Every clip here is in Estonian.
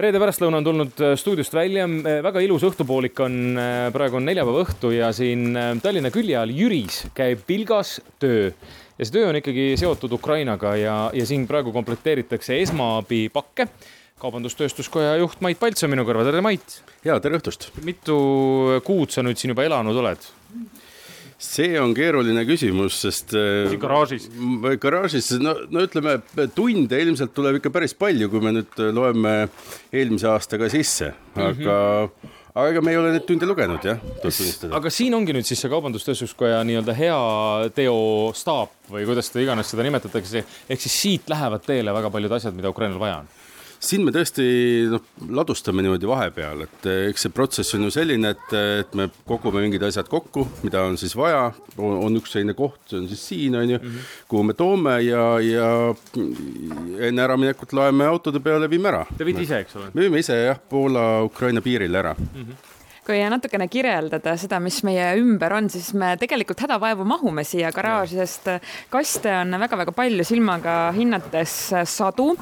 reede pärastlõuna on tulnud äh, stuudiost välja, väga ilus õhtupoolik on, äh, praegu on neljapäeva õhtu ja siin äh, Tallinna külje all Jüris käib pilgas töö. ja see töö on ikkagi seotud Ukrainaga ja, ja siin praegu komplekteeritakse esmaabipakke. kaubandus-tööstuskoja juht Mait Palts on minu kõrval, tere Mait! ja tere õhtust! mitu kuud sa nüüd siin juba elanud oled? See on keeruline küsimus, sest. Äh, garaažis. garaažis, no, no ütleme, tunde ilmselt tuleb ikka päris palju, kui me nüüd loeme eelmise aastaga sisse, aga mm. -hmm aga ega me ei ole neid tunde lugenud jah, tuleb tunnistada. aga siin ongi nüüd siis see Kaubandus-Tööstuskoja nii-öelda hea teostaap või kuidas seda iganes seda nimetatakse, ehk siis siit lähevad teele väga paljud asjad, mida Ukrainal vaja on siin me tõesti noh, ladustame niimoodi vahepeal, et eh, eks see protsess on ju selline, et, et me kogume mingid asjad kokku, mida on siis vaja, on üks selline koht, see on siis siin, on ju mm, -hmm. kuhu me toome ja, ja enne äraminekut laeme autode peale, viime ära. Te viite ise, eks ole? me viime ise jah, Poola-Ukraina piirile ära mm. -hmm kui natukene kirjeldada seda, mis meie ümber on, siis me tegelikult hädavaevu mahume siia garaaži, sest kaste on väga-väga palju silmaga hinnates sadu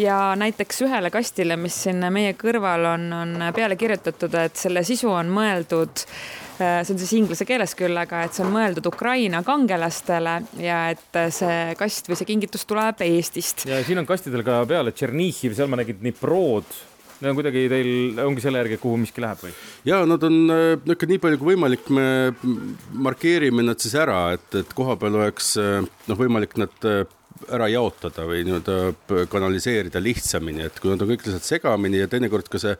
ja näiteks ühele kastile, mis siin meie kõrval on, on peale kirjutatud, et selle sisu on mõeldud see on siis inglise keeles küll, aga et see on mõeldud Ukraina kangelastele ja et see kast või see kingitus tuleb Eestist. ja siin on kastidel ka peal, et Tšernihiv, seal ma nägin Dniprod Need on kuidagi teil, ongi selle järgi, kuhu miski läheb või? ja nad on niisugune nii palju kui võimalik, me markeerime nad siis ära, et, et kohapeal oleks noh, võimalik nad ära jaotada või nii-öelda kanaliseerida lihtsamini, et kui nad on kõik lihtsalt segamini ja teinekord ka see,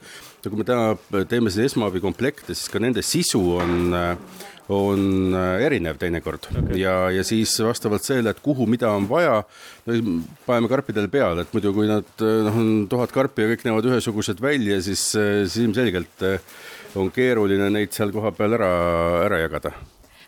nagu me täna teeme siin esmaabikomplekte, siis ka nende sisu on on äh, erinev teinekord okay. ja, ja siis vastavalt sellele, et kuhu, mida on vaja, paneme karpidele peale, et muidu kui nad äh, noh, on tuhat karpi ja kõik näevad ühesugused välja, siis, äh, siis ilmselgelt on keeruline neid seal kohapeal ära, ära jagada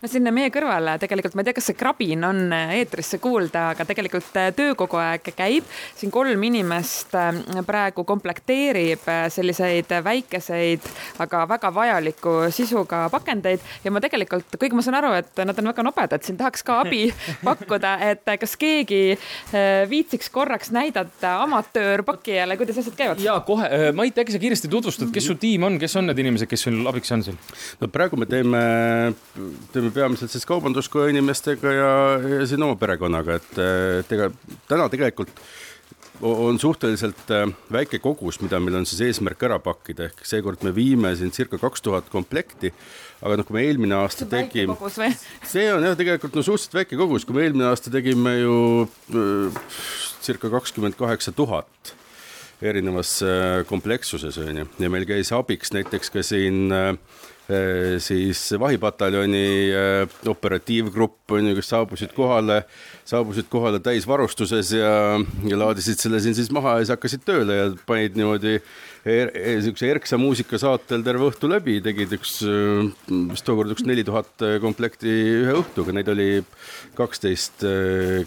no siin meie kõrval tegelikult, ma ei tea, kas see krabin on eetrisse kuulda, aga tegelikult äh, töö kogu aeg käib. siin kolm inimest äh, praegu komplekteerib äh, selliseid väikeseid, aga väga vajaliku sisuga pakendeid ja ma tegelikult, kuigi ma saan aru, et nad on väga nobedad, siin tahaks ka abi pakkuda, et kas keegi viitsiks korraks näidata amatöörpakkijale, kuidas asjad käivad? ja kohe, Mait, äkki sa kiiresti tutvustad, kes su tiim on, kes on need inimesed, kes sul abiks on siin? no praegu me teeme, teeme peamiselt siis kaubanduskoja inimestega ja, ja siin oma perekonnaga, et ega täna tegelikult on suhteliselt äh, väike kogus, mida meil on siis eesmärk ära pakkida, ehk seekord me viime siin circa kaks tuhat komplekti. aga noh, kui me eelmine aasta tegime, see on jah, tegelikult no suhteliselt väike kogus, kui me eelmine aasta tegime ju äh, circa kakskümmend kaheksa tuhat erinevas äh, komplekssuses on ju, ja meil käis abiks näiteks ka siin Äh, siis vahipataljoni äh, operatiivgrupp on ju, kes saabusid kohale, saabusid kohale täisvarustuses ja, ja laadisid selle siin siis maha ja siis hakkasid tööle ja panid niimoodi er, niisuguse erksa muusika saatel terve õhtu läbi, tegid üks, vist tookord üks neli tuhat komplekti ühe õhtuga, neid oli kaksteist,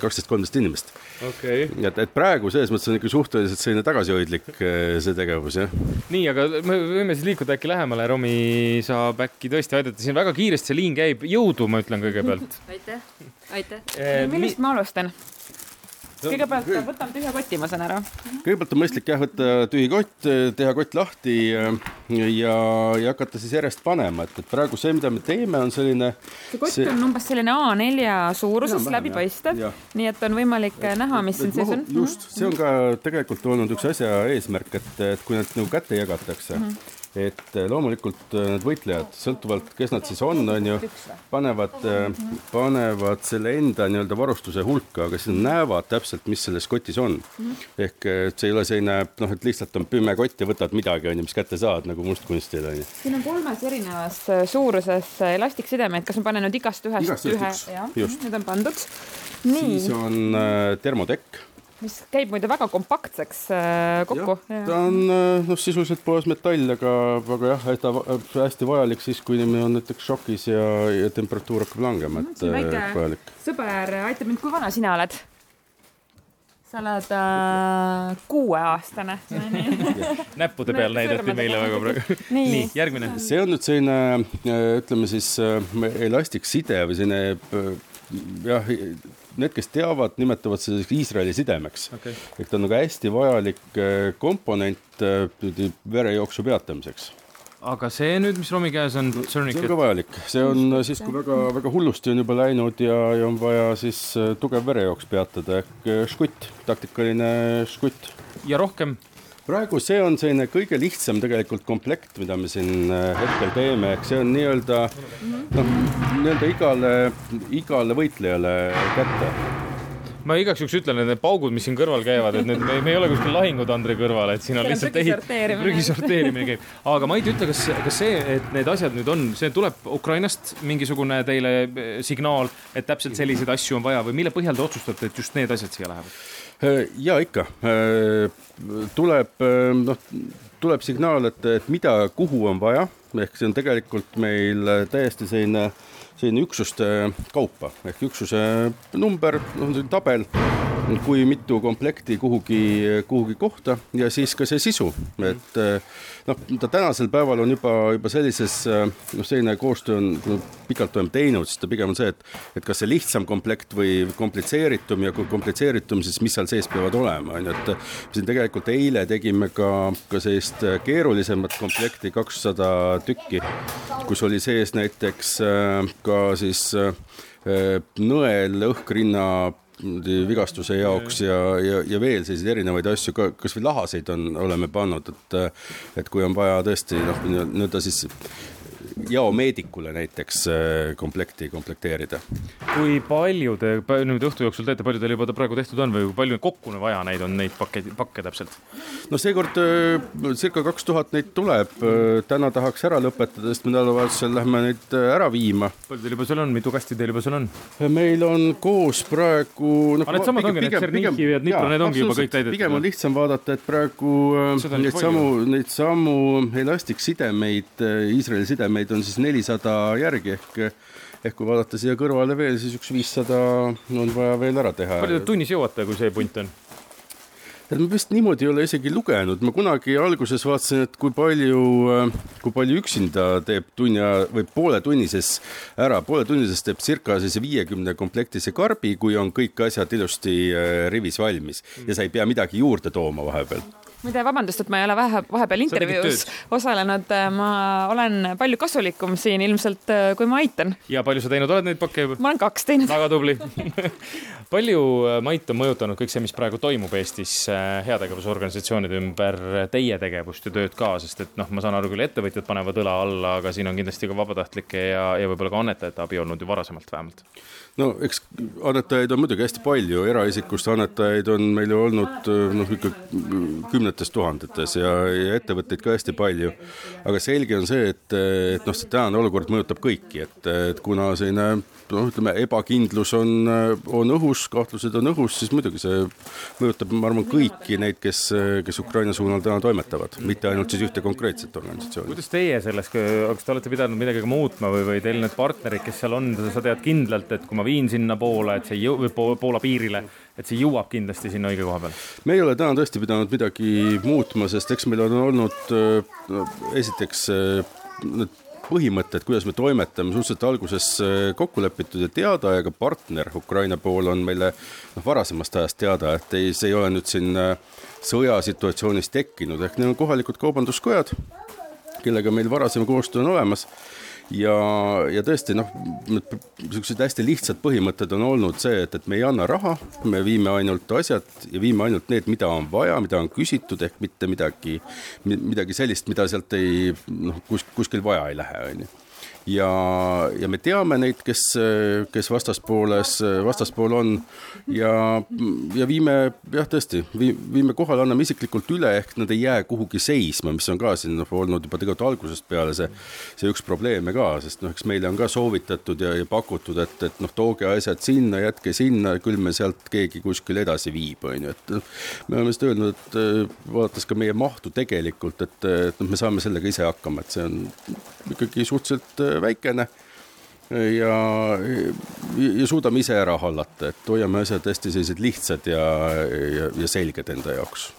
kaksteist, kolmteist inimest okay.. et, et praegu selles mõttes on ikka suhteliselt selline tagasihoidlik eh, see tegevus, jah. nii, aga me võime siis liikuda äkki lähemale, Romi saab äkki tõesti aidata, siin väga kiiresti see liin käib, jõudu, ma ütlen kõigepealt. aitäh, aitäh eh,. millest mi... ma alustan? kõigepealt võtame tühja koti, ma saan aru. kõigepealt on mõistlik jah, võtta tühi kott, teha kott lahti ja, ja, ja hakata siis järjest panema, et, et praegu see, mida me teeme, on selline. see kott see... on umbes selline A4 suuruses, läbipaistev, nii et on võimalik näha, mis siin sees on. just, see on ka tegelikult olnud üks asja eesmärk, et, et kui need nagu kätte jagatakse mm, -hmm et eh, loomulikult eh, need võitlejad, sõltuvalt, kes nad siis on, on ju, panevad, eh, panevad selle enda nii-öelda varustuse hulka, aga siis nad näevad täpselt, mis selles kotis on. ehk et see ei ole selline noh, et lihtsalt on püme kott ja võtad midagi, on ju, mis kätte saad nagu mustkunstil on ju. siin on kolmes erinevas suuruses elastiksidemeid, kas ma panen nüüd igast ühest igast ühe? jah, need on pandud. siis on äh, termotekk mis käib muide väga kompaktseks äh, kokku. ta on äh, noh, sisuliselt puhas metall, aga, aga jah, ta hästi vajalik siis, kui inimene on näiteks šokis ja, ja temperatuur hakkab langema, et äh, vajalik. sõber aitab mind, kui vana sina oled? sa oled äh, kuueaastane näppude peal näidati meile väga praegu. nii, nii, järgmine. see on nüüd selline, ütleme siis elastikside või selline jah, need, kes teavad, nimetavad seda Iisraeli sidemeks. Okay.. et ta on nagu hästi vajalik komponent verejooksu peatamiseks. Aga see nüüd, mis Romi käes on, see on ka vajalik, see on siis, kui väga-väga hullusti on juba läinud ja, ja on vaja siis tugev verejooks peatada. Ehk žgutt, taktikaline žgutt. ja rohkem praegu see on selline kõige lihtsam tegelikult komplekt, mida me siin äh, hetkel teeme, ehk see on nii-öelda noh, nii-öelda igale, igale võitlejale kätte ma igaks juhuks ütlen, et need paugud, mis siin kõrval käivad, et need, me, me ei ole kuskil lahingutandri kõrval, et siin on lihtsalt ehit-, prügi sorteerimine käib. aga Mait, ütle, kas, kas see, et need asjad nüüd on, see tuleb Ukrainast mingisugune teile eh, signaal, et täpselt selliseid asju on vaja või mille põhjal te otsustate, et just need asjad siia lähevad? Äh, ja ikka äh, tuleb äh, noh, tuleb signaal, et, et mida, kuhu on vaja, ehk see on tegelikult meil täiesti selline, selline üksuste kaupa. Ehk üksuse number, noh, tabel kui mitu komplekti kuhugi, kuhugi kohta ja siis ka see sisu, et eh, noh, ta tänasel päeval on juba, juba sellises, eh, noh, selline koostöö on, kui pikalt oleme teinud, siis ta pigem on see, et, et kas see lihtsam komplekt või komplitseeritum ja kui komplitseeritum, siis mis seal sees peavad olema, on ju, et siin tegelikult eile tegime ka, ka sellist keerulisemat komplekti, kakssada tükki, kus oli sees näiteks eh, ka siis nõel, õhkrinna vigastuse jaoks ja, ja, ja veel selliseid erinevaid asju ka, kasvõi lahaseid on, oleme pannud, et et kui on vaja tõesti noh, nii-öelda siis jaomeedikule näiteks äh, komplekti komplekteerida. kui palju te nüüd õhtu jooksul teete, palju teil juba praegu tehtud on või kui palju kokku vaja neid on, neid pakke, pakke täpselt? no seekord äh, circa kaks tuhat neid tuleb, äh, täna tahaks ära lõpetada, sest me nädalavahetusel lähme neid ära viima. palju teil juba seal on, mitu kasti teil juba seal on? meil on koos praegu no,. aga needsamad ongi need Tšernihiv ja Dnipro, need ongi juba kõik täidetud? pigem on lihtsam vaadata, et praegu neid samu, neid samu elastiksidemeid, Iisraeli sidemeid neid on siis nelisada järgi ehk ehk kui vaadata siia kõrvale veel, siis üks viissada on vaja veel ära teha. palju te tunnis jõuate, kui see punt on? et ma vist niimoodi ei ole isegi lugenud, ma kunagi alguses vaatasin, et kui palju, kui palju üksinda teeb tunni või pooletunnises ära, pooletunnises teeb circa siis viiekümne komplektise karbi, kui on kõik asjad ilusti äh, rivis valmis ja sa ei pea midagi juurde tooma vahepeal muide, vabandust, et ma ei ole vähe, vahepeal intervjuus osalenud, ma olen palju kasulikum siin ilmselt, kui ma aitan. ja palju sa teinud oled neid pakke juba? ma olen kaks teinud. väga tubli palju, äh, Mait, on mõjutanud kõik see, mis praegu toimub Eestis äh, heategevusorganisatsioonide ümber, teie tegevust ja tööd ka, sest et noh, ma saan aru küll, ettevõtjad panevad õla alla, aga siin on kindlasti ka vabatahtlike ja, ja võib-olla ka annetajate abi olnud ju varasemalt vähemalt no eks annetajaid on muidugi hästi palju, eraisikust annetajaid on meil ju olnud noh, ikka kümnetes tuhandetes ja, ja ettevõtteid ka hästi palju. aga selge on see, et, et noh, see tänane olukord mõjutab kõiki, et, et kuna selline noh, ütleme ebakindlus on, on õhus, kahtlused on õhus, siis muidugi see mõjutab, ma arvan, kõiki neid, kes, kes Ukraina suunal täna toimetavad, mitte ainult siis ühte konkreetset organisatsiooni. kuidas teie selles, kas te olete pidanud midagi ka muutma või, või teil need partnerid, kes seal on, sa tead kindlalt, et kui ma viin sinnapoole, et see jõu-, Poola piirile, et see jõuab kindlasti sinna õige koha peale? me ei ole täna tõesti pidanud midagi muutma, sest eks meil on olnud no, esiteks need põhimõtted, kuidas me toimetame, suhteliselt alguses kokku lepitud ja teada ja ka partner Ukraina pool on meile noh, varasemast ajast teada, et ei, see ei ole nüüd siin sõjasituatsioonis tekkinud, ehk need on kohalikud kaubanduskojad, kellega meil varasem koostöö on olemas ja, ja tõesti noh, niisugused hästi lihtsad põhimõtted on olnud see, et, et me ei anna raha, me viime ainult asjad ja viime ainult need, mida on vaja, mida on küsitud, ehk mitte midagi, midagi sellist, mida sealt ei noh, kus, kuskil vaja ei lähe, on ju ja, ja me teame neid, kes, kes vastaspooles, vastaspool on. Ja, ja viime jah, tõesti, viime kohale, anname isiklikult üle, ehk nad ei jää kuhugi seisma, mis on ka siin noh, olnud juba tegelikult algusest peale see, see üks probleeme ka, sest noh, eks meile on ka soovitatud ja, ja pakutud, et, et noh, tooge asjad sinna, jätke sinna, küll me sealt keegi kuskil edasi viib, on ju, et noh, me oleme seda öelnud, et vaadates ka meie mahtu tegelikult, et, et noh, me saame sellega ise hakkama, et see on ikkagi suhteliselt väikene ja, ja suudame ise ära hallata, et hoiame asjad hästi sellised lihtsad ja, ja, ja selged enda jaoks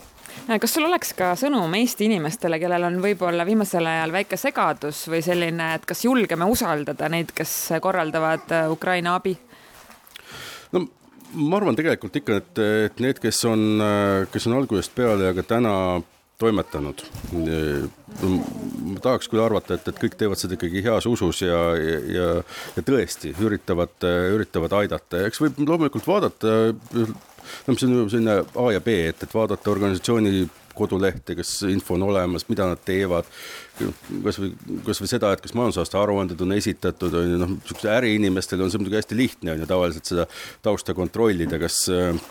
kas sul oleks ka sõnum Eesti inimestele, kellel on võib-olla viimasel ajal väike segadus või selline, et kas julgeme usaldada neid, kes korraldavad Ukraina abi? no ma arvan tegelikult ikka, et, et need, kes on, kes on algusest peale ja ka täna toimetanud. ma tahaks küll arvata, et, et kõik teevad seda ikkagi heas usus ja, ja, ja, tõesti üritavad, üritavad aidata ja eks võib loomulikult vaadata, no mis on selline A ja B, et, et vaadata organisatsiooni kodulehte, kas info on olemas, mida nad teevad kasvõi, kasvõi seda, et kas majandusaasta aruanded on esitatud, on ju, noh, niisuguse äriinimestel on see muidugi hästi lihtne, on ju, tavaliselt seda tausta kontrollida, kas,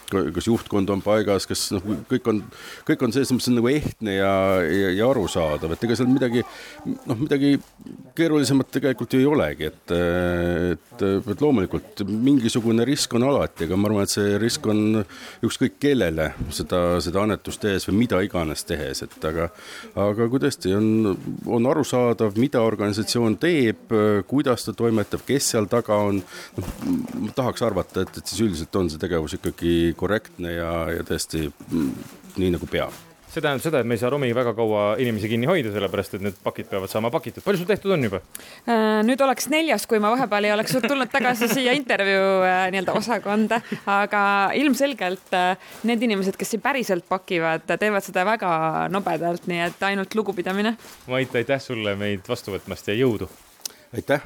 kas juhtkond on paigas, kas noh, kõik on, kõik on selles mõttes nagu ehtne ja, ja, ja arusaadav, et ega seal midagi, noh, midagi keerulisemat tegelikult ju ei olegi, et, et, et loomulikult mingisugune risk on alati, aga ma arvan, et see risk on ükskõik kellele seda, seda annetust tehes või mida iganes tehes, et aga, aga kui tõesti on on arusaadav, mida organisatsioon teeb, kuidas ta toimetab, kes seal taga on. noh, ma tahaks arvata, et, et siis üldiselt on see tegevus ikkagi korrektne ja, ja tõesti mm, nii nagu peab see tähendab seda, et me ei saa Romi väga kaua inimesi kinni hoida, sellepärast et need pakid peavad saama pakitud. palju sul tehtud on juba? Äh, nüüd oleks neljas, kui ma vahepeal ei oleks tulnud tagasi siia intervjuu äh, nii-öelda osakonda, aga ilmselgelt äh, need inimesed, kes siin päriselt pakivad, teevad seda väga nobedalt, nii et ainult lugupidamine. Mait, aitäh sulle meid vastu võtmast ja jõudu! aitäh!